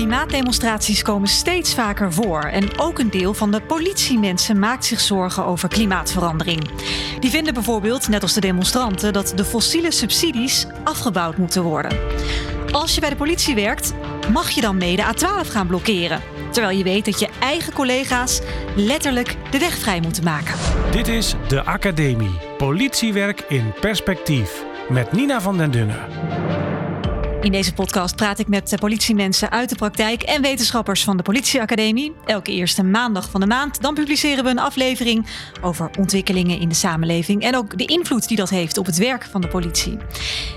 Klimaatdemonstraties komen steeds vaker voor en ook een deel van de politiemensen maakt zich zorgen over klimaatverandering. Die vinden bijvoorbeeld, net als de demonstranten, dat de fossiele subsidies afgebouwd moeten worden. Als je bij de politie werkt, mag je dan mee de A12 gaan blokkeren. Terwijl je weet dat je eigen collega's letterlijk de weg vrij moeten maken. Dit is de Academie. Politiewerk in perspectief. Met Nina van den Dunnen. In deze podcast praat ik met politiemensen uit de praktijk en wetenschappers van de Politieacademie. Elke eerste maandag van de maand. Dan publiceren we een aflevering over ontwikkelingen in de samenleving en ook de invloed die dat heeft op het werk van de politie.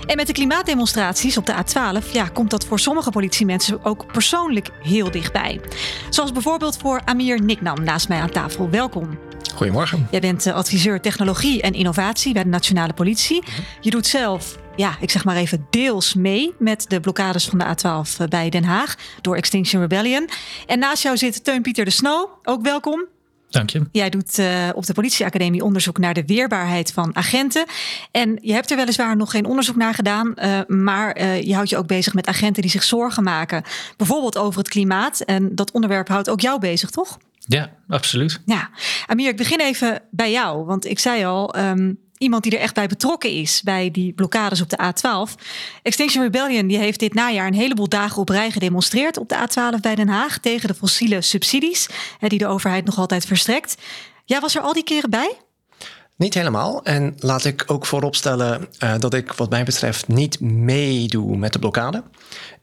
En met de klimaatdemonstraties op de A12 ja, komt dat voor sommige politiemensen ook persoonlijk heel dichtbij. Zoals bijvoorbeeld voor Amir Niknam naast mij aan tafel. Welkom. Goedemorgen. Jij bent eh, adviseur technologie en innovatie bij de Nationale Politie. Je doet zelf ja, ik zeg maar even deels mee met de blokkades van de A12 eh, bij Den Haag door Extinction Rebellion. En naast jou zit Teun Pieter de Snow. Ook welkom. Dank je. Jij doet uh, op de politieacademie onderzoek naar de weerbaarheid van agenten. En je hebt er weliswaar nog geen onderzoek naar gedaan, uh, maar uh, je houdt je ook bezig met agenten die zich zorgen maken. Bijvoorbeeld over het klimaat. En dat onderwerp houdt ook jou bezig, toch? Ja, absoluut. Ja, Amir, ik begin even bij jou. Want ik zei al, um, iemand die er echt bij betrokken is bij die blokkades op de A12. Extinction Rebellion die heeft dit najaar een heleboel dagen op rij gedemonstreerd op de A12 bij Den Haag tegen de fossiele subsidies die de overheid nog altijd verstrekt. Jij was er al die keren bij? Niet helemaal. En laat ik ook vooropstellen uh, dat ik, wat mij betreft, niet meedoe met de blokkade.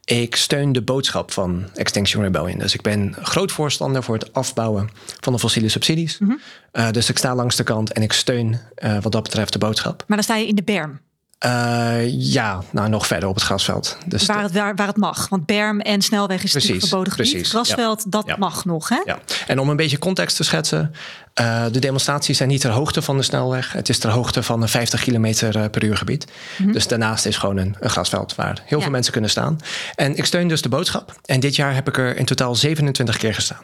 Ik steun de boodschap van Extinction Rebellion. Dus ik ben groot voorstander voor het afbouwen van de fossiele subsidies. Mm -hmm. uh, dus ik sta langs de kant en ik steun uh, wat dat betreft de boodschap. Maar dan sta je in de berm? Uh, ja, nou nog verder op het grasveld. Dus waar, het, waar, waar het mag. Want berm en snelweg is precies, natuurlijk verboden gebied. Precies, grasveld, ja. dat ja. mag nog. Hè? Ja. En om een beetje context te schetsen. Uh, de demonstraties zijn niet ter hoogte van de snelweg. Het is ter hoogte van een 50 kilometer per uur gebied. Mm -hmm. Dus daarnaast is gewoon een, een grasveld waar heel veel mensen kunnen staan. En ik steun dus de boodschap. En dit jaar heb ik er in totaal 27 keer gestaan.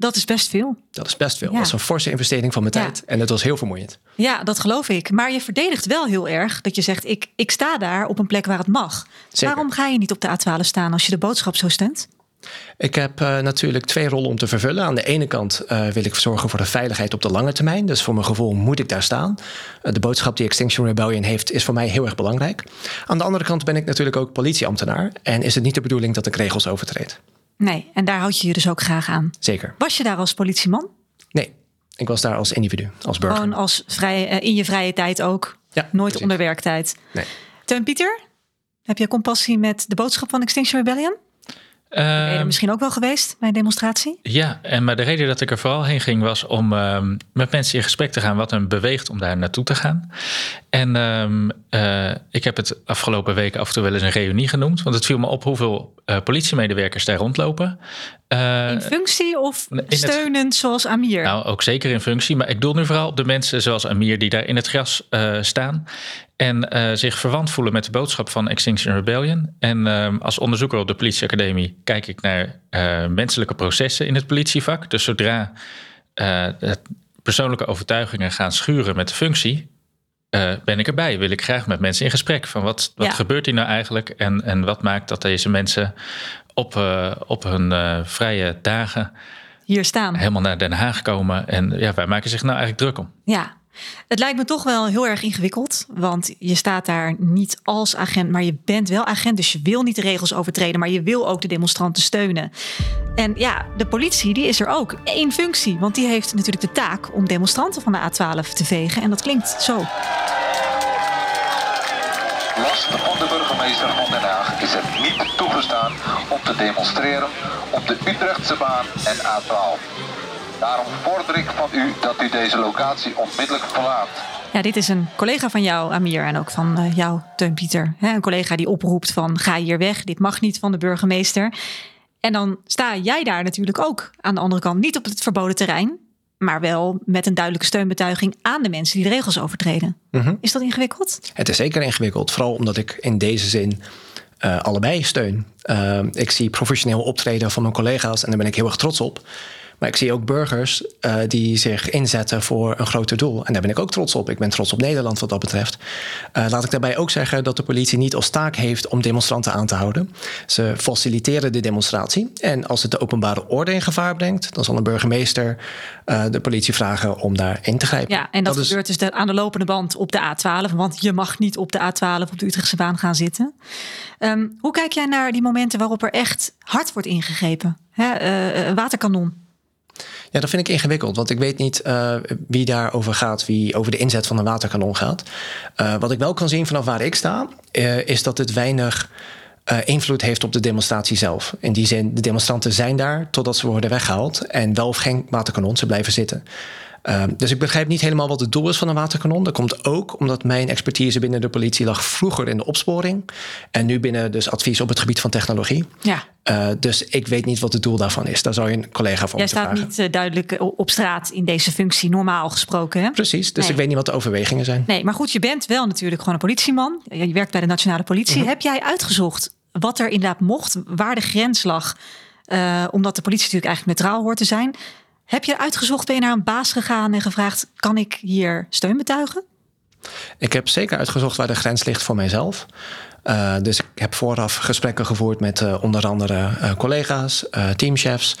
Dat is best veel. Dat is best veel. Ja. Dat is een forse investering van mijn ja. tijd. En het was heel vermoeiend. Ja, dat geloof ik. Maar je verdedigt wel heel erg dat je zegt: ik, ik sta daar op een plek waar het mag. Zeker. Waarom ga je niet op de A12 staan als je de boodschap zo steunt? Ik heb uh, natuurlijk twee rollen om te vervullen. Aan de ene kant uh, wil ik zorgen voor de veiligheid op de lange termijn. Dus voor mijn gevoel moet ik daar staan. Uh, de boodschap die Extinction Rebellion heeft is voor mij heel erg belangrijk. Aan de andere kant ben ik natuurlijk ook politieambtenaar. En is het niet de bedoeling dat ik regels overtreed. Nee, en daar houd je je dus ook graag aan. Zeker. Was je daar als politieman? Nee, ik was daar als individu, als burger. Gewoon als vrij, in je vrije tijd ook? Ja, Nooit precies. onder werktijd? Nee. Teun Pieter, heb je compassie met de boodschap van Extinction Rebellion? Ben je er misschien ook wel geweest bij een demonstratie? Ja, en maar de reden dat ik er vooral heen ging was om um, met mensen in gesprek te gaan wat hen beweegt om daar naartoe te gaan. En um, uh, ik heb het afgelopen weken af en toe wel eens een reunie genoemd, want het viel me op hoeveel uh, politiemedewerkers daar rondlopen. Uh, in functie of steunend het, zoals Amir? Nou, ook zeker in functie, maar ik doel nu vooral op de mensen zoals Amir die daar in het gras staan en uh, zich verwant voelen met de boodschap van Extinction Rebellion. En uh, als onderzoeker op de politieacademie kijk ik naar uh, menselijke processen in het politievak. Dus zodra persoonlijke overtuigingen gaan schuren met de functie, ben ik erbij. Wil ik graag met mensen in gesprek van wat, wat ja. gebeurt hier nou eigenlijk en, en wat maakt dat deze mensen op, op hun vrije dagen hier staan. Helemaal naar Den Haag komen. En ja, wij maken zich nou eigenlijk druk om. Ja, het lijkt me toch wel heel erg ingewikkeld. Want je staat daar niet als agent, maar je bent wel agent. Dus je wil niet de regels overtreden, maar je wil ook de demonstranten steunen. En ja, de politie die is er ook één functie. Want die heeft natuurlijk de taak om demonstranten van de A12 te vegen. En dat klinkt zo. Last van de burgemeester van Den Haag is het niet toegestaan om te demonstreren op de Utrechtse baan en A12. Daarom vorder ik van u dat u deze locatie onmiddellijk verlaat. Ja, dit is een collega van jou, Amir, en ook van uh, jou, Teun Pieter. Hè, een collega die oproept van ga hier weg, dit mag niet van de burgemeester. En dan sta jij daar natuurlijk ook aan de andere kant, niet op het verboden terrein, maar wel met een duidelijke steunbetuiging aan de mensen die de regels overtreden. Mhm. Mm -hmm. Is dat ingewikkeld? Het is zeker ingewikkeld, vooral omdat ik in deze zin uh, allebei steun. Uh, ik zie professioneel optreden van mijn collega's en daar ben ik heel erg trots op. Maar ik zie ook burgers uh, die zich inzetten voor een groter doel. En daar ben ik ook trots op. Ik ben trots op Nederland wat dat betreft. Uh, laat ik daarbij ook zeggen dat de politie niet als taak heeft om demonstranten aan te houden. Ze faciliteren de demonstratie. En als het de openbare orde in gevaar brengt, dan zal een burgemeester uh, de politie vragen om daar in te grijpen. Ja, en dat, dat gebeurt is... dus aan de lopende band op de A12. Want je mag niet op de A12 op de Utrechtse baan gaan zitten. Um, hoe kijk jij naar die momenten waarop er echt hard wordt ingegrepen? Hè, waterkanon. Ja, dat vind ik ingewikkeld, want ik weet niet uh, wie daarover gaat, wie over de inzet van een waterkanon gaat. Uh, wat ik wel kan zien vanaf waar ik sta, uh, is dat het weinig invloed heeft op de demonstratie zelf. In die zin, de demonstranten zijn daar totdat ze worden weggehaald en wel of geen waterkanon, ze blijven zitten. Uh, dus ik begrijp niet helemaal wat het doel is van een waterkanon. Dat komt ook omdat mijn expertise binnen de politie lag vroeger in de opsporing. En nu binnen dus advies op het gebied van technologie. Ja. Uh, dus ik weet niet wat het doel daarvan is. Daar zou je een collega voor Jij moeten vragen. Jij staat niet uh, duidelijk op straat in deze functie, normaal gesproken. Hè? Precies, dus nee. ik weet niet wat de overwegingen zijn. Nee, maar goed, je bent wel natuurlijk gewoon een politieman. Je werkt bij de nationale politie. -huh. Heb jij uitgezocht wat er inderdaad mocht, waar de grens lag? Uh, omdat de politie natuurlijk eigenlijk neutraal hoort te zijn. Heb je uitgezocht, ben je naar een baas gegaan en gevraagd: kan ik hier steun betuigen? Ik heb zeker uitgezocht waar de grens ligt voor mijzelf. Uh, dus ik heb vooraf gesprekken gevoerd met uh, onder andere uh, collega's, teamchefs,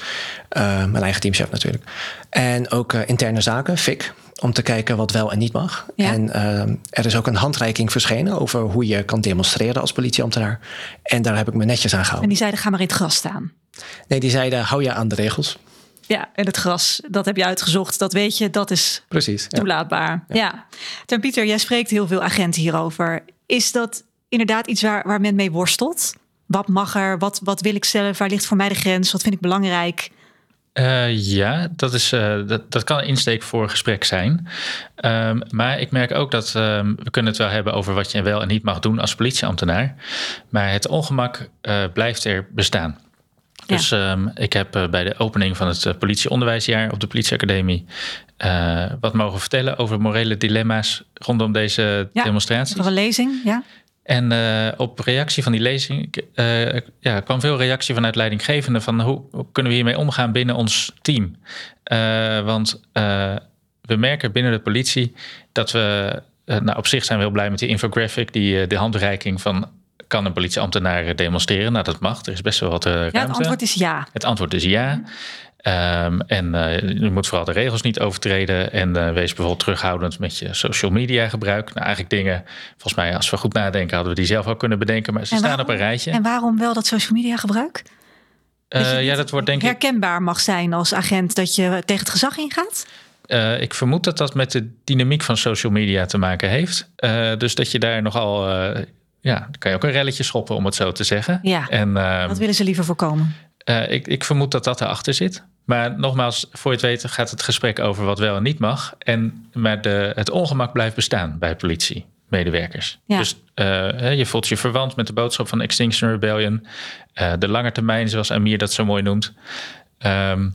mijn eigen teamchef natuurlijk. En ook interne zaken, FIC, om te kijken wat wel en niet mag. Ja. En er is ook een handreiking verschenen over hoe je kan demonstreren als politieambtenaar. En daar heb ik me netjes aan gehouden. En die zeiden: ga maar in het gras staan. Nee, die zeiden: hou je aan de regels. Ja, en het gras, dat heb je uitgezocht. Dat weet je, dat is Precies, toelaatbaar. Ja. ja. Ten Pieter, jij spreekt heel veel agenten hierover. Is dat inderdaad iets waar, waar men mee worstelt? Wat mag er? Wat, wat wil ik stellen? Waar ligt voor mij de grens? Wat vind ik belangrijk? Uh, ja, dat, is, uh, dat, dat kan een insteek voor een gesprek zijn. Um, maar ik merk ook dat um, we kunnen het wel hebben over wat je wel en niet mag doen als politieambtenaar. Maar het ongemak uh, blijft er bestaan. Dus um, ik heb uh, bij de opening van het uh, politieonderwijsjaar op de politieacademie uh, wat mogen vertellen over morele dilemma's rondom deze ja, demonstraties. Voor een lezing, ja. En op reactie van die lezing ja, kwam veel reactie vanuit leidinggevenden van hoe, hoe kunnen we hiermee omgaan binnen ons team. want we merken binnen de politie dat we, nou op zich zijn we heel blij met die infographic, die de handreiking van kan een politieambtenaar demonstreren? Nou, dat mag. Er is best wel wat uh, ruimte. Ja, het antwoord is ja. Het antwoord is ja. Um, en uh, je moet vooral de regels niet overtreden. En uh, wees bijvoorbeeld terughoudend met je social media gebruik. Nou, eigenlijk dingen, volgens mij, als we goed nadenken, hadden we die zelf ook kunnen bedenken. Maar ze en staan waarom, op een rijtje. En waarom wel dat social media gebruik? Uh, ja, dat wordt denk herkenbaar ik. Herkenbaar mag zijn als agent dat je tegen het gezag ingaat? Uh, ik vermoed dat dat met de dynamiek van social media te maken heeft. Uh, dus dat je daar nogal ja, dan kan je ook een relletje schoppen, om het zo te zeggen. Ja, en, wat willen ze liever voorkomen? Uh, ik, ik vermoed dat dat erachter zit. Maar nogmaals, voor je het weet gaat het gesprek over wat wel en niet mag. En, maar de, het ongemak blijft bestaan bij politiemedewerkers. Ja. Dus uh, je voelt je verwant met de boodschap van Extinction Rebellion. Uh, de lange termijn, zoals Amir dat zo mooi noemt. Um,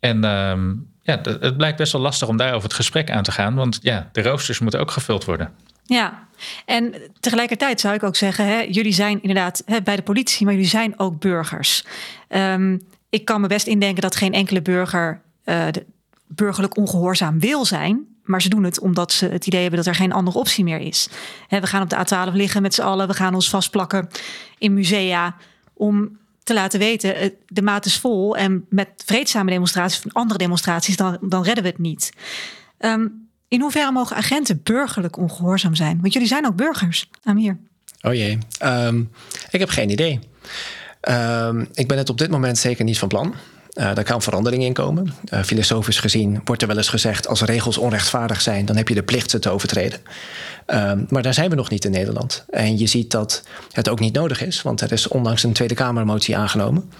en um, ja, het blijkt best wel lastig om daarover het gesprek aan te gaan. Want ja, de roosters moeten ook gevuld worden. Ja, en tegelijkertijd zou ik ook zeggen, hè, jullie zijn inderdaad hè, bij de politie, maar jullie zijn ook burgers. Um, ik kan me best indenken dat geen enkele burger uh, burgerlijk ongehoorzaam wil zijn. Maar ze doen het omdat ze het idee hebben dat er geen andere optie meer is. We gaan op de A12 liggen met z'n allen, we gaan ons vastplakken in musea om te laten weten, de maat is vol en met vreedzame demonstraties of andere demonstraties, dan, dan redden we het niet. Um, in hoeverre mogen agenten burgerlijk ongehoorzaam zijn? Want jullie zijn ook burgers, Amir. Oh jee, um, ik heb geen idee. Um, ik ben het op dit moment zeker niet van plan. Uh, daar kan verandering in komen. Uh, filosofisch gezien wordt er wel eens gezegd: als regels onrechtvaardig zijn, dan heb je de plicht ze te overtreden. Um, maar daar zijn we nog niet in Nederland. En je ziet dat het ook niet nodig is, want er is onlangs een Tweede Kamermotie aangenomen.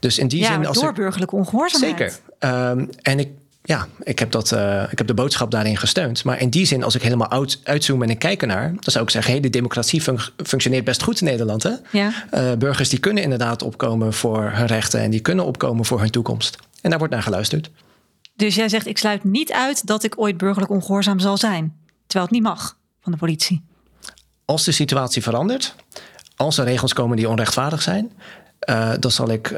Dus in die ja, zin. Als door burgerlijke ongehoorzaamheid. Zeker. Um, en ik ja, ik heb, dat, uh, ik heb de boodschap daarin gesteund. Maar in die zin, als ik helemaal uit, uitzoom en ik kijk ernaar... dan zou ik zeggen, hey, de democratie fun functioneert best goed in Nederland. Hè? Ja. Uh, burgers die kunnen inderdaad opkomen voor hun rechten... en die kunnen opkomen voor hun toekomst. En daar wordt naar geluisterd. Dus jij zegt, ik sluit niet uit dat ik ooit burgerlijk ongehoorzaam zal zijn. Terwijl het niet mag van de politie. Als de situatie verandert, als er regels komen die onrechtvaardig zijn... Uh, dan zal ik,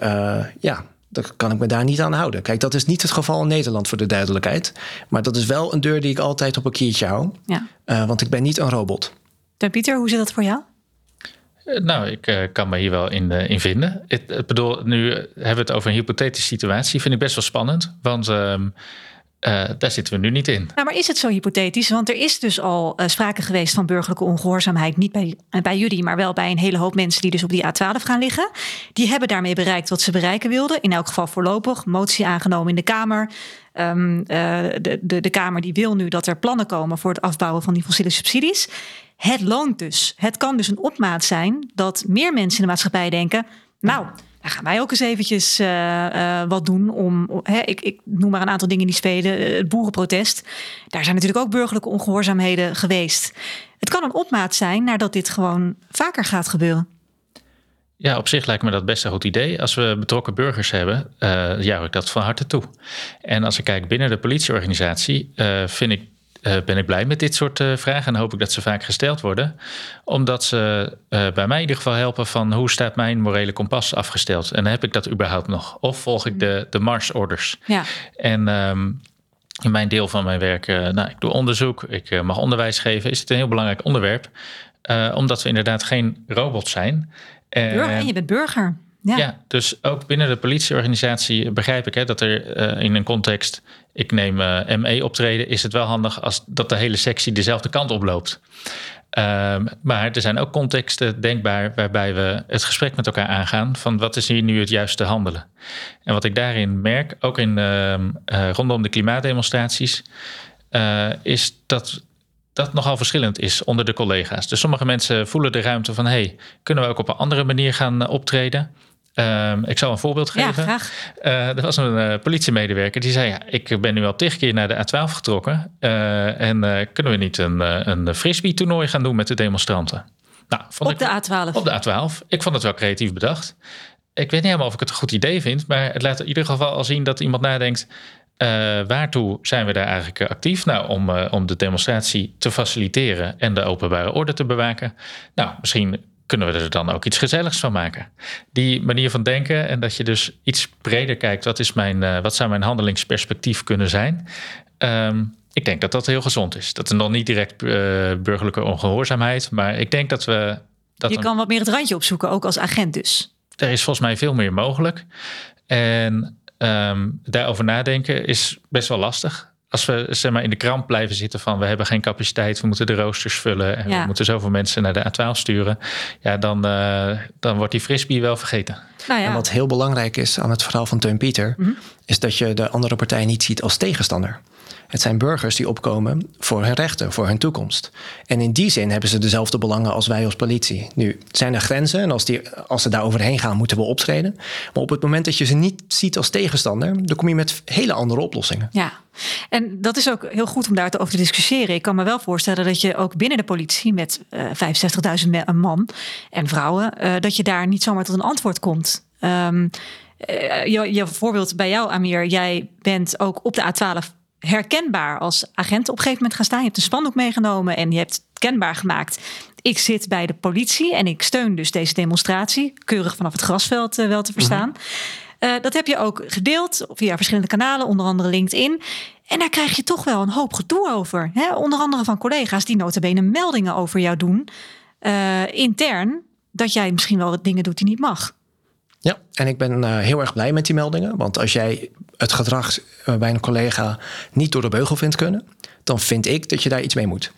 ja dan kan ik me daar niet aan houden. Kijk, dat is niet het geval in Nederland voor de duidelijkheid. Maar dat is wel een deur die ik altijd op een kiertje hou. Ja. Uh, want ik ben niet een robot. Dan Pieter, hoe zit dat voor jou? Nou, ik uh, kan me hier wel in, uh, in vinden. Ik, ik bedoel, nu hebben we het over een hypothetische situatie. Vind ik best wel spannend. Want um, uh, daar zitten we nu niet in. Nou, maar is het zo hypothetisch? Want er is dus al uh, sprake geweest van burgerlijke ongehoorzaamheid. Niet bij, bij jullie, maar wel bij een hele hoop mensen die dus op die A12 gaan liggen. Die hebben daarmee bereikt wat ze bereiken wilden. In elk geval voorlopig. Motie aangenomen in de Kamer. Uh, de, de, de Kamer die wil nu dat er plannen komen voor het afbouwen van die fossiele subsidies. Het loont dus. Het kan dus een opmaat zijn dat meer mensen in de maatschappij denken. Nou, gaan wij ook eens eventjes uh, uh, wat doen om. Hè, ik, ik, noem maar een aantal dingen die spelen. Het boerenprotest. Daar zijn natuurlijk ook burgerlijke ongehoorzaamheden geweest. Het kan een opmaat zijn nadat dit gewoon vaker gaat gebeuren. Ja, op zich lijkt me dat best een goed idee. Als we betrokken burgers hebben, uh, ik dat van harte toe. En als ik kijk binnen de politieorganisatie, vind ik uh, ben ik blij met dit soort uh, vragen en hoop ik dat ze vaak gesteld worden. Omdat ze uh, bij mij in ieder geval helpen van hoe staat mijn morele kompas afgesteld? En heb ik dat überhaupt nog? Of volg ik de, de marsorders? Ja. En um, in mijn deel van mijn werk, nou, ik doe onderzoek, ik mag onderwijs geven, is het een heel belangrijk onderwerp. omdat we inderdaad geen robots zijn. Burger, en je bent burger. Ja. dus ook binnen de politieorganisatie begrijp ik hè, dat er uh, in een context, ik neem uh, ME optreden, is het wel handig als dat de hele sectie dezelfde kant oploopt. Um, maar er zijn ook contexten denkbaar waarbij we het gesprek met elkaar aangaan van wat is hier nu het juiste handelen. En wat ik daarin merk, ook in, uh, rondom de klimaatdemonstraties, is dat dat nogal verschillend is onder de collega's. Dus sommige mensen voelen de ruimte van: hey, kunnen we ook op een andere manier gaan optreden? Um, ik zal een voorbeeld geven. Ja, graag. Uh, er was een uh, politiemedewerker die zei: ja, Ik ben nu al tig keer naar de A12 getrokken. Uh, en kunnen we niet een, een frisbee-toernooi gaan doen met de demonstranten? Nou, vond op ik, de A12. Op de A12. Ik vond het wel creatief bedacht. Ik weet niet helemaal of ik het een goed idee vind, maar het laat in ieder geval al zien dat iemand nadenkt. waartoe zijn we daar eigenlijk actief? Nou, om, om de demonstratie te faciliteren en de openbare orde te bewaken. Nou, misschien kunnen we er dan ook iets gezelligs van maken. Die manier van denken en dat je dus iets breder kijkt, wat, is mijn, uh, wat zou mijn handelingsperspectief kunnen zijn? Um, ik denk dat dat heel gezond is. Dat is nog niet direct uh, burgerlijke ongehoorzaamheid, maar ik denk dat we. Dat je kan wat meer het randje opzoeken, ook als agent dus. Er is volgens mij veel meer mogelijk. En um, daarover nadenken is best wel lastig als we zeg maar, in de kramp blijven zitten van we hebben geen capaciteit, we moeten de roosters vullen en ja. we moeten zoveel mensen naar de A12 sturen, ja, dan, uh, dan wordt die frisbee wel vergeten. Nou ja. En wat heel belangrijk is aan het verhaal van Teun Pieter, mm -hmm. is dat je de andere partij niet ziet als tegenstander. Het zijn burgers die opkomen voor hun rechten, voor hun toekomst. En in die zin hebben ze dezelfde belangen als wij als politie. Nu zijn er grenzen en als, die, als ze daar overheen gaan, moeten we optreden. Maar op het moment dat je ze niet ziet als tegenstander, dan kom je met hele andere oplossingen. Ja, en dat is ook heel goed om daar over te discussiëren. Ik kan me wel voorstellen dat je ook binnen de politie met uh, 65.000 man en vrouwen, uh, dat je daar niet zomaar tot een antwoord komt. Um, uh, je, je voorbeeld bij jou, Amir, jij bent ook op de A12 herkenbaar als agent op een gegeven moment gaan staan. Je hebt een spandoek meegenomen en je hebt het kenbaar gemaakt. Ik zit bij de politie en ik steun dus deze demonstratie. Keurig vanaf het grasveld uh, wel te verstaan. Uh, dat heb je ook gedeeld via verschillende kanalen, onder andere LinkedIn. En daar krijg je toch wel een hoop gedoe over. Hè? Onder andere van collega's die notabene meldingen over jou doen. Uh, intern, dat jij misschien wel dingen doet die niet mag. Ja, en ik ben uh, heel erg blij met die meldingen. Want als jij het gedrag uh, bij een collega niet door de beugel vindt kunnen, dan vind ik dat je daar iets mee moet.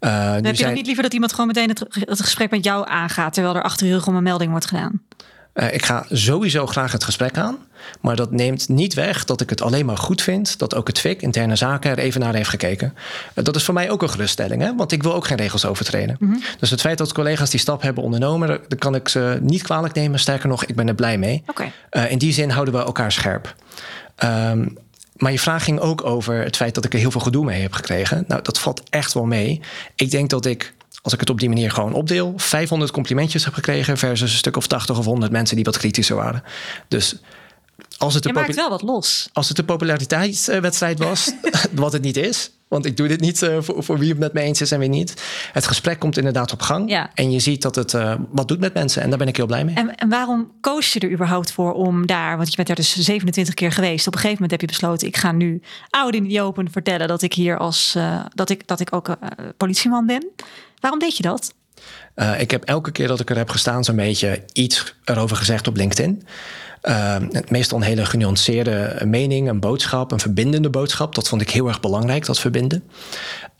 Uh, heb je zijn... niet liever dat iemand gewoon meteen het, het, gesprek met jou aangaat, terwijl er achter je rug om een melding wordt gedaan? Uh, ik ga sowieso graag het gesprek aan. Maar dat neemt niet weg dat ik het alleen maar goed vind dat ook het FIC, interne zaken, er even naar heeft gekeken. Uh, dat is voor mij ook een geruststelling, hè? want ik wil ook geen regels overtreden. Mm -hmm. Dus het feit dat collega's die stap hebben ondernomen, daar kan ik ze niet kwalijk nemen. Sterker nog, ik ben er blij mee. Okay. Uh, in die zin houden we elkaar scherp. Um, maar je vraag ging ook over het feit dat ik er heel veel gedoe mee heb gekregen. Nou, dat valt echt wel mee. Ik denk dat ik als ik het op die manier gewoon opdeel, 500 complimentjes heb gekregen versus een stuk of 80 of 100 mensen die wat kritischer waren. Dus als het, je maakt wel wat los. als het een populariteitswedstrijd was, wat het niet is, Want ik doe dit niet uh, voor, voor, wie het met me eens is en wie niet. Het gesprek komt inderdaad op gang. Ja. En je ziet dat het uh, wat doet met mensen. En daar ben ik heel blij mee. En, en, waarom koos je er überhaupt voor om daar... want je bent er dus 27 keer geweest. Op een gegeven moment heb je besloten... ik ga nu oud in die open vertellen dat ik hier als... Uh, dat, ik, dat ik ook politieman ben. Waarom deed je dat? Uh, ik heb elke keer dat ik er heb gestaan zo'n beetje iets erover gezegd op LinkedIn. Uh, meestal een hele genuanceerde mening, een boodschap, een verbindende boodschap. Dat vond ik heel erg belangrijk, dat verbinden.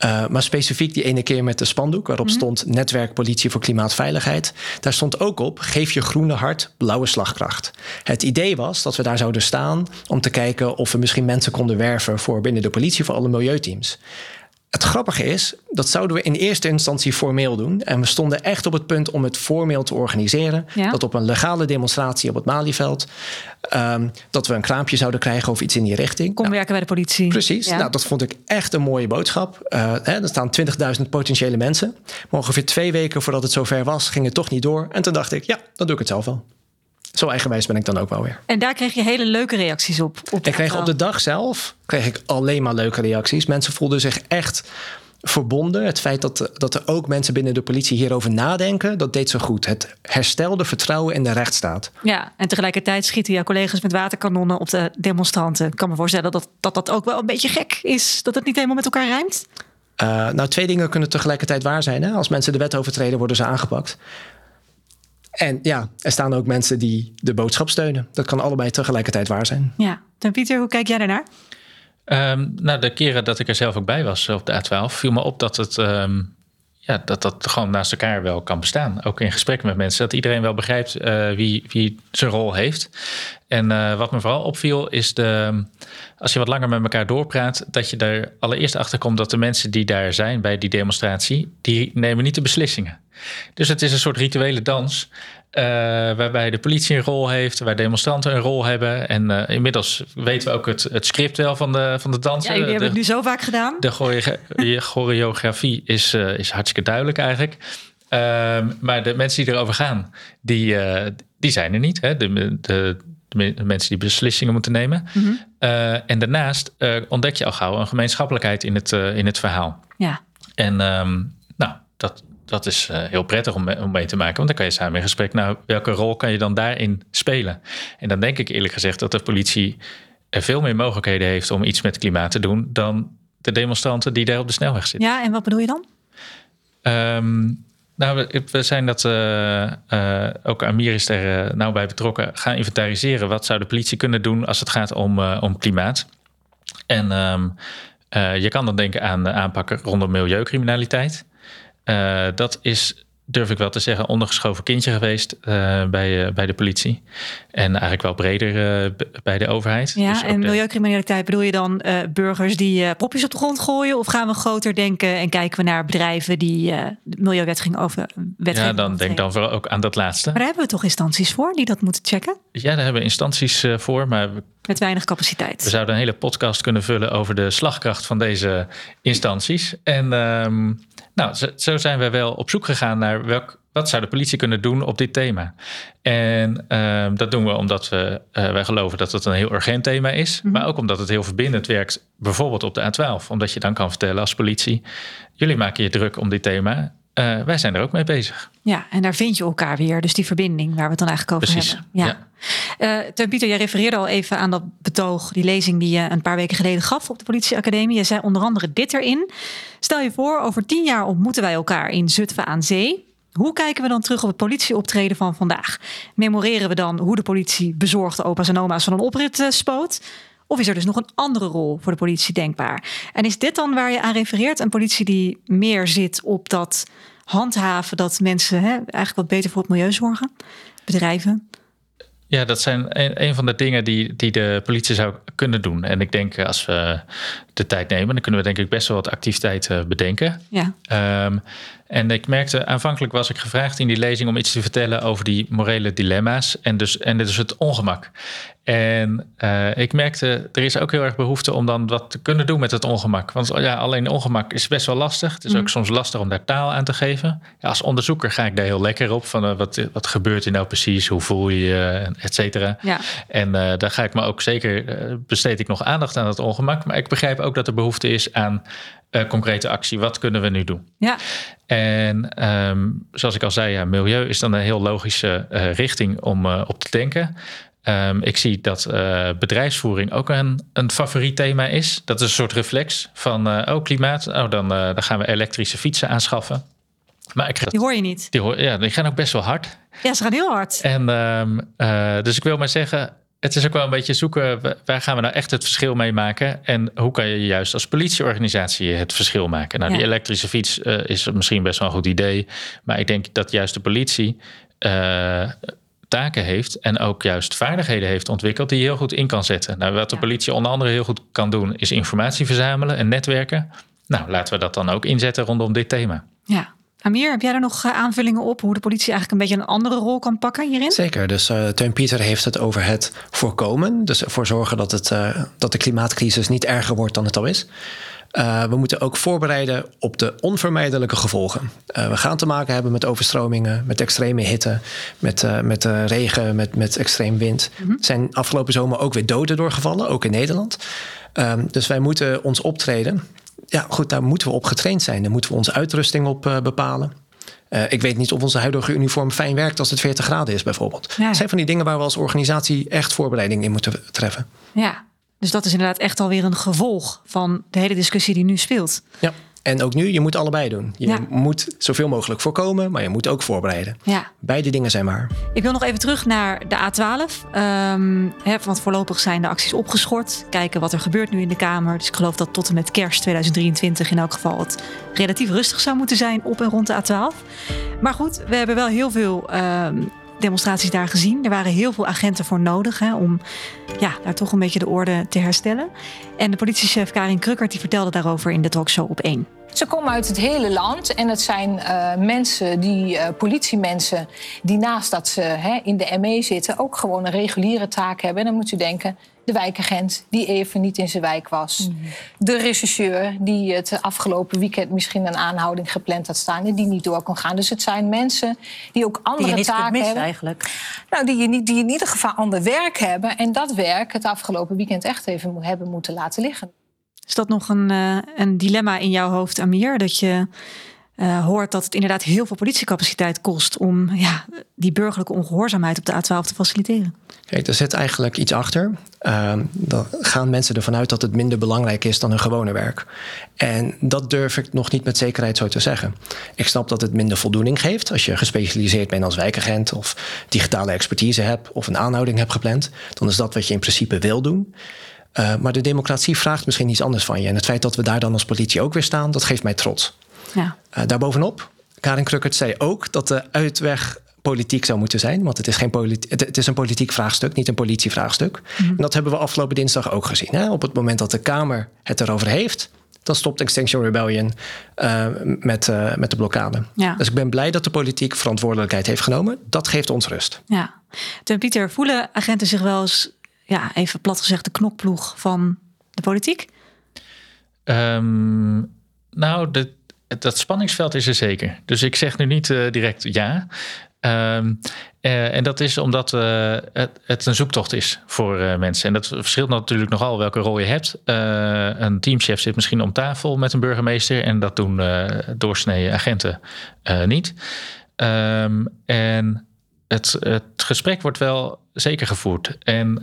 Uh, maar specifiek die ene keer met de spandoek, waarop mm -hmm. stond Netwerk Politie voor Klimaatveiligheid. Daar stond ook op: geef je groene hart blauwe slagkracht. Het idee was dat we daar zouden staan om te kijken of we misschien mensen konden werven voor binnen de politie voor alle milieuteams. Het grappige is, dat zouden we in eerste instantie formeel doen. En we stonden echt op het punt om het formeel te organiseren. Ja. Dat op een legale demonstratie op het Malieveld. Um, dat we een kraampje zouden krijgen of iets in die richting. Kom Nou, werken bij de politie. Precies, Ja. nou, dat vond ik echt een mooie boodschap. Uh, hè, er staan 20.000 potentiële mensen. Maar ongeveer twee weken voordat het zover was, ging het toch niet door. En toen dacht ik, ja, dan doe ik het zelf wel. Zo eigenwijs ben ik dan ook wel weer. En daar kreeg je hele leuke reacties op. op Ik kreeg op de dag zelf kreeg ik alleen maar leuke reacties. Mensen voelden zich echt verbonden. Het feit dat, dat er ook mensen binnen de politie hierover nadenken, dat deed zo goed. Het herstelde vertrouwen in de rechtsstaat. Ja, en tegelijkertijd schieten jouw collega's met waterkanonnen op de demonstranten. Ik kan me voorstellen dat dat, dat ook wel een beetje gek is. Dat het niet helemaal met elkaar rijmt. Uh, nou, twee dingen kunnen tegelijkertijd waar zijn. Hè? Als mensen de wet overtreden, worden ze aangepakt. En ja, er staan ook mensen die de boodschap steunen. Dat kan allebei tegelijkertijd waar zijn. Ja, en Pieter, hoe kijk jij daarnaar? Um, nou, de keren dat ik er zelf ook bij was op de A12, viel me op dat het. Um, ja, dat dat gewoon naast elkaar wel kan bestaan. Ook in gesprekken met mensen. Dat iedereen wel begrijpt uh, wie, wie zijn rol heeft. En uh, wat me vooral opviel is de, als je wat langer met elkaar doorpraat, dat je er allereerst achter komt dat de mensen die daar zijn bij die demonstratie, die nemen niet de beslissingen. Dus het is een soort rituele dans. Uh, waarbij de politie een rol heeft, waar demonstranten een rol hebben. En uh, inmiddels weten we ook het, het script wel van de, van de dansen. Ja, jullie hebben het nu zo vaak gedaan. De choreografie is, uh, is hartstikke duidelijk eigenlijk. maar de mensen die erover gaan, die, die zijn er niet. Hè? De, de, de mensen die beslissingen moeten nemen. Mhm. Mm -hmm. en daarnaast ontdek je al gauw een gemeenschappelijkheid in het, in het verhaal. Ja. En um, nou, dat, dat is uh, heel prettig om, om mee te maken. Want dan kan je samen in gesprek. Nou, welke rol kan je dan daarin spelen? En dan denk ik eerlijk gezegd dat de politie er veel meer mogelijkheden heeft om iets met klimaat te doen dan de demonstranten die daar op de snelweg zitten. Ja, en wat bedoel je dan? Um, nou, we, zijn dat uh, uh, ook Amir is er uh, nauw bij betrokken. Gaan inventariseren. Wat zou de politie kunnen doen als het gaat om, om klimaat? En um, je kan dan denken aan aanpakken rondom milieucriminaliteit. Uh, dat is, durf ik wel te zeggen, ondergeschoven kindje geweest uh, bij, uh, bij de politie. En eigenlijk wel breder bij de overheid. Ja, dus en de... milieucriminaliteit bedoel je dan burgers die popjes op de grond gooien? Of gaan we groter denken en kijken we naar bedrijven die de milieuwetgeving over wetgeving Ja, dan denk dan vooral ook aan dat laatste. Maar daar hebben we toch instanties voor die dat moeten checken? Ja, daar hebben we instanties voor, maar... We... Met weinig capaciteit. We zouden een hele podcast kunnen vullen over de slagkracht van deze instanties. En... Um, nou, zo zijn we wel op zoek gegaan naar welk, wat zou de politie kunnen doen op dit thema. En uh, dat doen we omdat we, uh, wij geloven dat het een heel urgent thema is. Mm-hmm. Maar ook omdat het heel verbindend werkt, bijvoorbeeld op de A12. Omdat je dan kan vertellen als politie, jullie maken je druk om dit thema. Uh, wij zijn er ook mee bezig. Ja, en daar vind je elkaar weer. Dus die verbinding waar we het dan eigenlijk over Precies, hebben. Ja. ja. Uh, Pieter, jij refereerde al even aan dat betoog, die lezing die je een paar weken geleden gaf op de politieacademie. Je zei onder andere dit erin. Stel je voor, over tien jaar ontmoeten wij elkaar in Zutphen aan Zee. Hoe kijken we dan terug op het politieoptreden van vandaag? Memoreren we dan hoe de politie bezorgde opa's en oma's van een oprit uh, spoot? Of is er dus nog een andere rol voor de politie denkbaar? En is dit dan waar je aan refereert? Een politie die meer zit op dat handhaven dat mensen hè, eigenlijk wat beter voor het milieu zorgen? Bedrijven? Ja, dat zijn een, een, van de dingen die, die de politie zou kunnen doen. En ik denk als we de tijd nemen, dan kunnen we denk ik best wel wat activiteiten bedenken. Ja. Um, en ik merkte, aanvankelijk was ik gevraagd in die lezing om iets te vertellen over die morele dilemma's en dus, en dus het ongemak. En uh, ik merkte, er is ook heel erg behoefte om dan wat te kunnen doen met het ongemak. Want ja, alleen ongemak is best wel lastig. Het is mm. ook soms lastig om daar taal aan te geven. Ja, als onderzoeker ga ik daar heel lekker op. Van uh, wat, wat gebeurt er nou precies? Hoe voel je je? Et cetera. Ja. En uh, daar ga ik me ook zeker, besteed ik nog aandacht aan het ongemak. Maar ik begrijp ook dat er behoefte is aan eh, concrete actie. Wat kunnen we nu doen? Ja. En ehm, zoals ik al zei, ja, milieu is dan een heel logische uh, richting om uh, op te denken. Um, ik zie dat bedrijfsvoering ook een, een favoriet thema is. Dat is een soort reflex van, oh klimaat, oh, dan, dan gaan we elektrische fietsen aanschaffen. Maar ik, die hoor je niet. Die, hoor, ja, die gaan ook best wel hard. Ja, ze gaan heel hard. En um, dus ik wil maar zeggen, het is ook wel een beetje zoeken, waar gaan we nou echt het verschil mee maken? En hoe kan je juist als politieorganisatie het verschil maken? Nou, ja. die elektrische fiets uh, is misschien best wel een goed idee. Maar ik denk dat juist de politie uh, taken heeft en ook juist vaardigheden heeft ontwikkeld die je heel goed in kan zetten. Nou, wat de politie onder andere heel goed kan doen, is informatie verzamelen en netwerken. Nou, laten we dat dan ook inzetten rondom dit thema. Ja, Amir, heb jij er nog aanvullingen op hoe de politie eigenlijk een beetje een andere rol kan pakken hierin? Zeker. Dus uh, Teun Pieter heeft het over het voorkomen. Dus ervoor zorgen dat, het, uh, dat de klimaatcrisis niet erger wordt dan het al is. Uh, we moeten ook voorbereiden op de onvermijdelijke gevolgen. we gaan te maken hebben met overstromingen, met extreme hitte, met, met regen, met, met extreem wind. Mm -hmm. Er zijn afgelopen zomer ook weer doden doorgevallen, ook in Nederland. Ehm, dus wij moeten ons optreden ja, goed, daar moeten we op getraind zijn. Daar moeten we onze uitrusting op uh, bepalen. Uh, ik weet niet of onze huidige uniform fijn werkt als het 40 graden is, bijvoorbeeld. Ja. Dat zijn van die dingen waar we als organisatie echt voorbereiding in moeten treffen. Ja, dus dat is inderdaad echt alweer een gevolg van de hele discussie die nu speelt. Ja. En ook nu, je moet allebei doen. Je ja. moet zoveel mogelijk voorkomen, maar je moet ook voorbereiden. Ja. Beide dingen zijn waar. Ik wil nog even terug naar de A12. Um, hè, want voorlopig zijn de acties opgeschort. Kijken wat er gebeurt nu in de Kamer. Dus ik geloof dat tot en met kerst 2023 in elk geval het relatief rustig zou moeten zijn op en rond de A12. Maar goed, we hebben wel heel veel um, demonstraties daar gezien. Er waren heel veel agenten voor nodig hè, om ja, daar toch een beetje de orde te herstellen. En de politiechef Karin Krukkert die vertelde daarover in de talkshow op 1. Ze komen uit het hele land en het zijn uh, mensen, die uh, politiemensen, die naast dat ze hè, in de ME zitten, ook gewoon een reguliere taak hebben. En dan moet u denken, de wijkagent die even niet in zijn wijk was. Mm. De rechercheur die het afgelopen weekend misschien een aanhouding gepland had staan en die niet door kon gaan. Dus het zijn mensen die ook andere die je niet taken hebben. eigenlijk. Nou, die, je niet, die in ieder geval ander werk hebben en dat werk het afgelopen weekend echt even hebben moeten laten liggen. Is dat nog een, uh, een dilemma in jouw hoofd, Amir? Dat je uh, hoort dat het inderdaad heel veel politiecapaciteit kost om ja, die burgerlijke ongehoorzaamheid op de A12 te faciliteren? Kijk, er zit eigenlijk iets achter. Uh, dan gaan mensen ervan uit dat het minder belangrijk is dan hun gewone werk. En dat durf ik nog niet met zekerheid zo te zeggen. Ik snap dat het minder voldoening geeft als je gespecialiseerd bent als wijkagent of digitale expertise hebt of een aanhouding hebt gepland. Dan is dat wat je in principe wil doen. Uh, maar de democratie vraagt misschien iets anders van je. En het feit dat we daar dan als politie ook weer staan, dat geeft mij trots. Ja. Uh, daarbovenop, Karin Krukkert zei ook dat de uitweg politiek zou moeten zijn. Want het is, geen het is een politiek vraagstuk, niet een politievraagstuk. Mm. En dat hebben we afgelopen dinsdag ook gezien. Hè? Op het moment dat de Kamer het erover heeft, dan stopt Extinction Rebellion uh, met, uh, met de blokkade. Ja. Dus ik ben blij dat de politiek verantwoordelijkheid heeft genomen. Dat geeft ons rust. Ja. Ten Pieter, voelen agenten zich wel eens, ja, even plat gezegd, de knokploeg van de politiek? Um, nou, de, dat spanningsveld is er zeker. Dus ik zeg nu niet uh, direct ja. Um, uh, en dat is omdat uh, het, het, een zoektocht is voor mensen. En dat verschilt natuurlijk nogal welke rol je hebt. een teamchef zit misschien om tafel met een burgemeester. En dat doen doorsnee agenten niet. Um, en het, het, gesprek wordt wel zeker gevoerd. En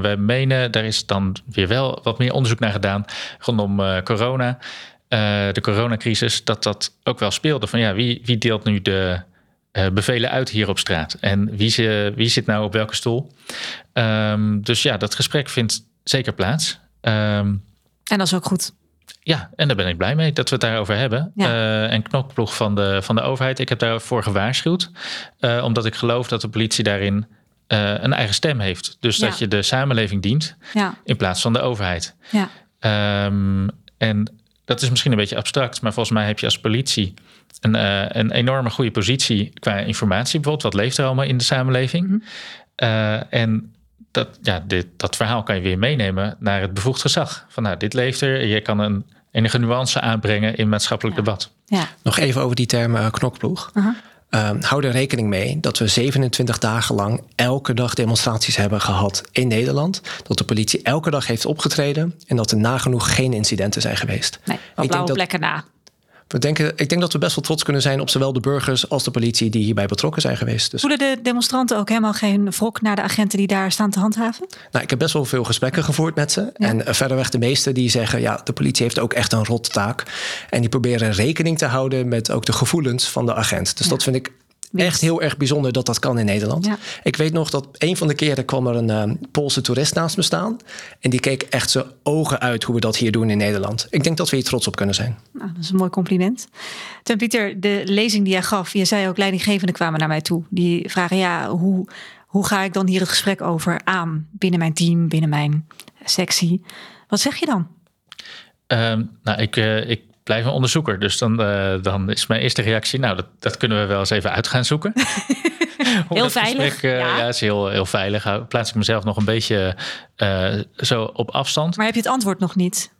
we menen, daar is dan weer wel wat meer onderzoek naar gedaan rondom corona. De coronacrisis, dat dat ook wel speelde. Van ja, wie, wie deelt nu de uh, bevelen uit hier op straat. En wie, ze, wie zit nou op welke stoel? Um, dus ja, dat gesprek vindt zeker plaats. Um, en dat is ook goed. Ja, en daar ben ik blij mee dat we het daarover hebben. Ja. Uh, en knokploeg van de, van de overheid. Ik heb daarvoor gewaarschuwd. Omdat ik geloof dat de politie daarin een eigen stem heeft. Dus ja. dat je de samenleving dient ja. in plaats van de overheid. Ja. Um, en dat is misschien een beetje abstract, maar volgens mij heb je als politie een, uh, een enorme goede positie qua informatie. Bijvoorbeeld, wat leeft er allemaal in de samenleving? Mhm. Mm -hmm. uh, en dat, ja, dit, dat verhaal kan je weer meenemen naar het bevoegd gezag. Van nou, dit leeft er. Je kan een enige nuance aanbrengen in maatschappelijk ja. debat. Ja. Nog even over die term uh, knokploeg. -huh. Ehm, hou er rekening mee dat we 27 dagen lang elke dag demonstraties hebben gehad in Nederland. Dat de politie elke dag heeft opgetreden en dat er nagenoeg geen incidenten zijn geweest. Nee, wat blauwe plekken na. We denken, ik denk dat we best wel trots kunnen zijn op zowel de burgers als de politie die hierbij betrokken zijn geweest. Dus... Voelen de demonstranten ook helemaal geen wrok naar de agenten die daar staan te handhaven? Nou, ik heb best wel veel gesprekken gevoerd met ze. En uh, verderweg de meeste die zeggen, ja, de politie heeft ook echt een rot taak. En die proberen rekening te houden met ook de gevoelens van de agent. Dus dat vind ik Echt heel erg bijzonder dat dat kan in Nederland. Ik weet nog dat een van de keren kwam er een uh, Poolse toerist naast me staan. En die keek echt zijn ogen uit hoe we dat hier doen in Nederland. Ik denk dat we hier trots op kunnen zijn. Nou, dat is een mooi compliment. Ten Pieter, de lezing die jij gaf, je zei ook leidinggevenden kwamen naar mij toe. Die vragen, ja, hoe, hoe ga ik dan hier het gesprek over aan binnen mijn team, binnen mijn sectie? Wat zeg je dan? Um, nou, ik, uh, ik blijf een onderzoeker. Dus dan, uh, dan is mijn eerste reactie, nou, dat, dat kunnen we wel eens even uit gaan zoeken. heel veilig. Gesprek, uh, ja. ja, is heel, heel veilig. Plaats ik mezelf nog een beetje uh, zo op afstand. Maar heb je het antwoord nog niet?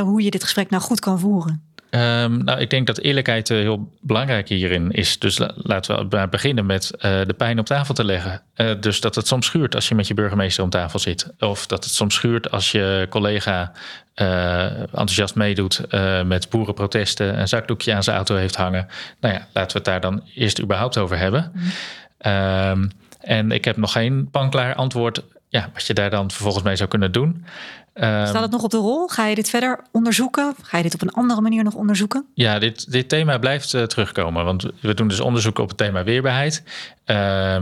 Hoe je dit gesprek nou goed kan voeren? Um, nou, ik denk dat eerlijkheid uh, heel belangrijk hierin is. Dus la laten we beginnen met uh, de pijn op tafel te leggen. Uh, dus dat het soms schuurt als je met je burgemeester om tafel zit. Of dat het soms schuurt als je collega enthousiast meedoet met boerenprotesten, een zakdoekje aan zijn auto heeft hangen. Nou ja, laten we het daar dan eerst überhaupt over hebben. Mm. Um, en ik heb nog geen panklaar antwoord ja, wat je daar dan vervolgens mee zou kunnen doen. Staat het nog op de rol? Ga je dit verder onderzoeken? Ga je dit op een andere manier nog onderzoeken? Ja, dit, dit thema blijft uh, terugkomen. Want we doen dus onderzoek op het thema weerbaarheid. Uh,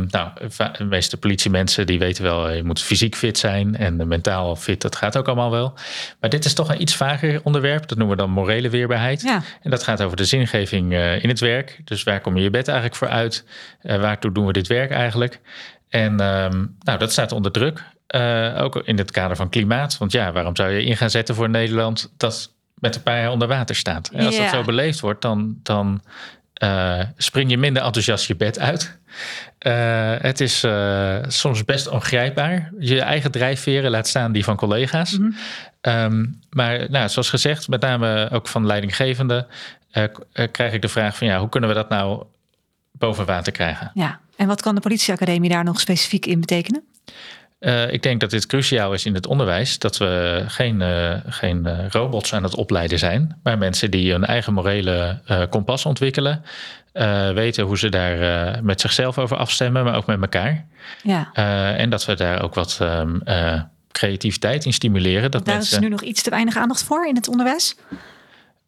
nou, de meeste politiemensen die weten wel, je moet fysiek fit zijn en mentaal fit, dat gaat ook allemaal wel. Maar dit is toch een iets vager onderwerp. Dat noemen we dan morele weerbaarheid. Ja. En dat gaat over de zingeving uh, in het werk. Dus waar kom je je bed eigenlijk voor uit? waartoe doen we dit werk eigenlijk? En um, nou, dat staat onder druk. Uh, ook in het kader van klimaat. Want ja, waarom zou je in gaan zetten voor Nederland dat met een paar jaar onder water staat? En als dat zo beleefd wordt, dan, dan uh, spring je minder enthousiast je bed uit. Uh, het is soms best ongrijpbaar. Je eigen drijfveren laat staan die van collega's. Mm -hmm. um, maar nou, zoals gezegd, met name ook van leidinggevenden, krijg ik de vraag van ja, hoe kunnen we dat nou boven water krijgen? Ja, en wat kan de politieacademie daar nog specifiek in betekenen? Uh, ik denk dat dit cruciaal is in het onderwijs. Dat we geen, uh, geen uh, robots aan het opleiden zijn. Maar mensen die een eigen morele kompas ontwikkelen. weten hoe ze daar met zichzelf over afstemmen, maar ook met elkaar. Ja. en dat we daar ook wat um, creativiteit in stimuleren. Dat daar mensen... is nu nog iets te weinig aandacht voor in het onderwijs?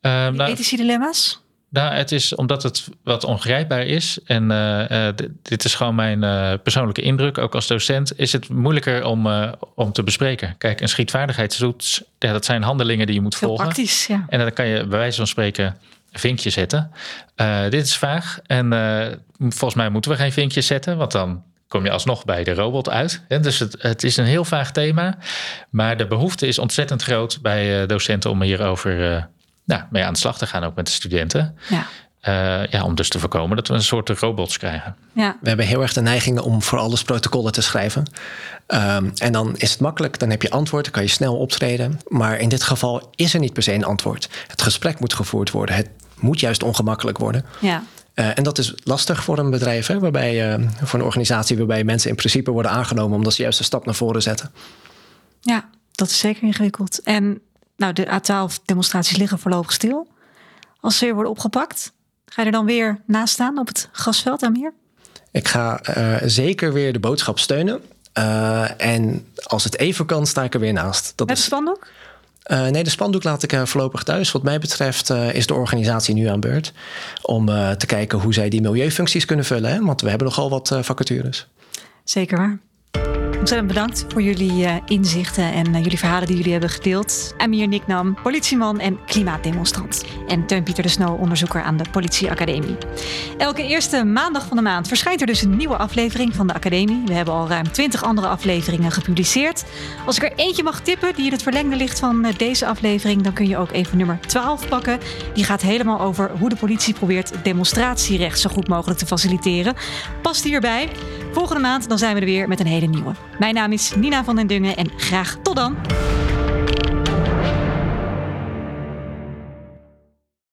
nou, ethische dilemma's? Nou, het is omdat het wat ongrijpbaar is. En uh, uh, dit is gewoon mijn uh, persoonlijke indruk. Ook als docent is het moeilijker om, om te bespreken. Kijk, een schietvaardigheidstoets, ja, dat zijn handelingen die je moet Heel volgen. Praktisch, ja. En dan kan je bij wijze van spreken een vinkje zetten. dit is vaag. En volgens mij moeten we geen vinkjes zetten. Want dan kom je alsnog bij de robot uit. Dus het, het is een heel vaag thema. Maar de behoefte is ontzettend groot bij docenten om hierover nou, mee aan de slag te gaan, ook met de studenten. Ja. Uh, ja, om dus te voorkomen dat we een soort robots krijgen. Ja. We hebben heel erg de neiging om voor alles protocollen te schrijven. Um, en dan is het makkelijk, dan heb je antwoord, dan kan je snel optreden. Maar in dit geval is er niet per se een antwoord. Het gesprek moet gevoerd worden. Het moet juist ongemakkelijk worden. Ja. Uh, en dat is lastig voor een bedrijf, hè, waarbij, uh, voor een organisatie waarbij mensen in principe worden aangenomen omdat ze juist een stap naar voren zetten. Ja, dat is zeker ingewikkeld. En nou, de A12-demonstraties liggen voorlopig stil. Als ze weer worden opgepakt, ga je er dan weer naast staan op het gasveld meer? Ik ga uh, zeker weer de boodschap steunen. Uh, en als het even kan, sta ik er weer naast. Dat Met is... spandoek? Uh, nee, de spandoek laat ik voorlopig thuis. Wat mij betreft is de organisatie nu aan beurt. Om te kijken hoe zij die milieufuncties kunnen vullen. Hè? Want we hebben nogal wat vacatures. Zeker waar. Ontzettend bedankt voor jullie uh, inzichten en uh, jullie verhalen die jullie hebben gedeeld. Amir Niknam, politieman en klimaatdemonstrant. En Teun-Pieter de Snow, onderzoeker aan de Politieacademie. Elke eerste maandag van de maand verschijnt er dus een nieuwe aflevering van de Academie. We hebben al ruim 20 andere afleveringen gepubliceerd. Als ik er eentje mag tippen die in het verlengde ligt van uh, deze aflevering, dan kun je ook even nummer 12 pakken. Die gaat helemaal over hoe de politie probeert demonstratierecht zo goed mogelijk te faciliteren. Past hierbij. Volgende maand dan zijn we er weer met een hele nieuwe. Mijn naam is Nina van den Dungen en graag tot dan.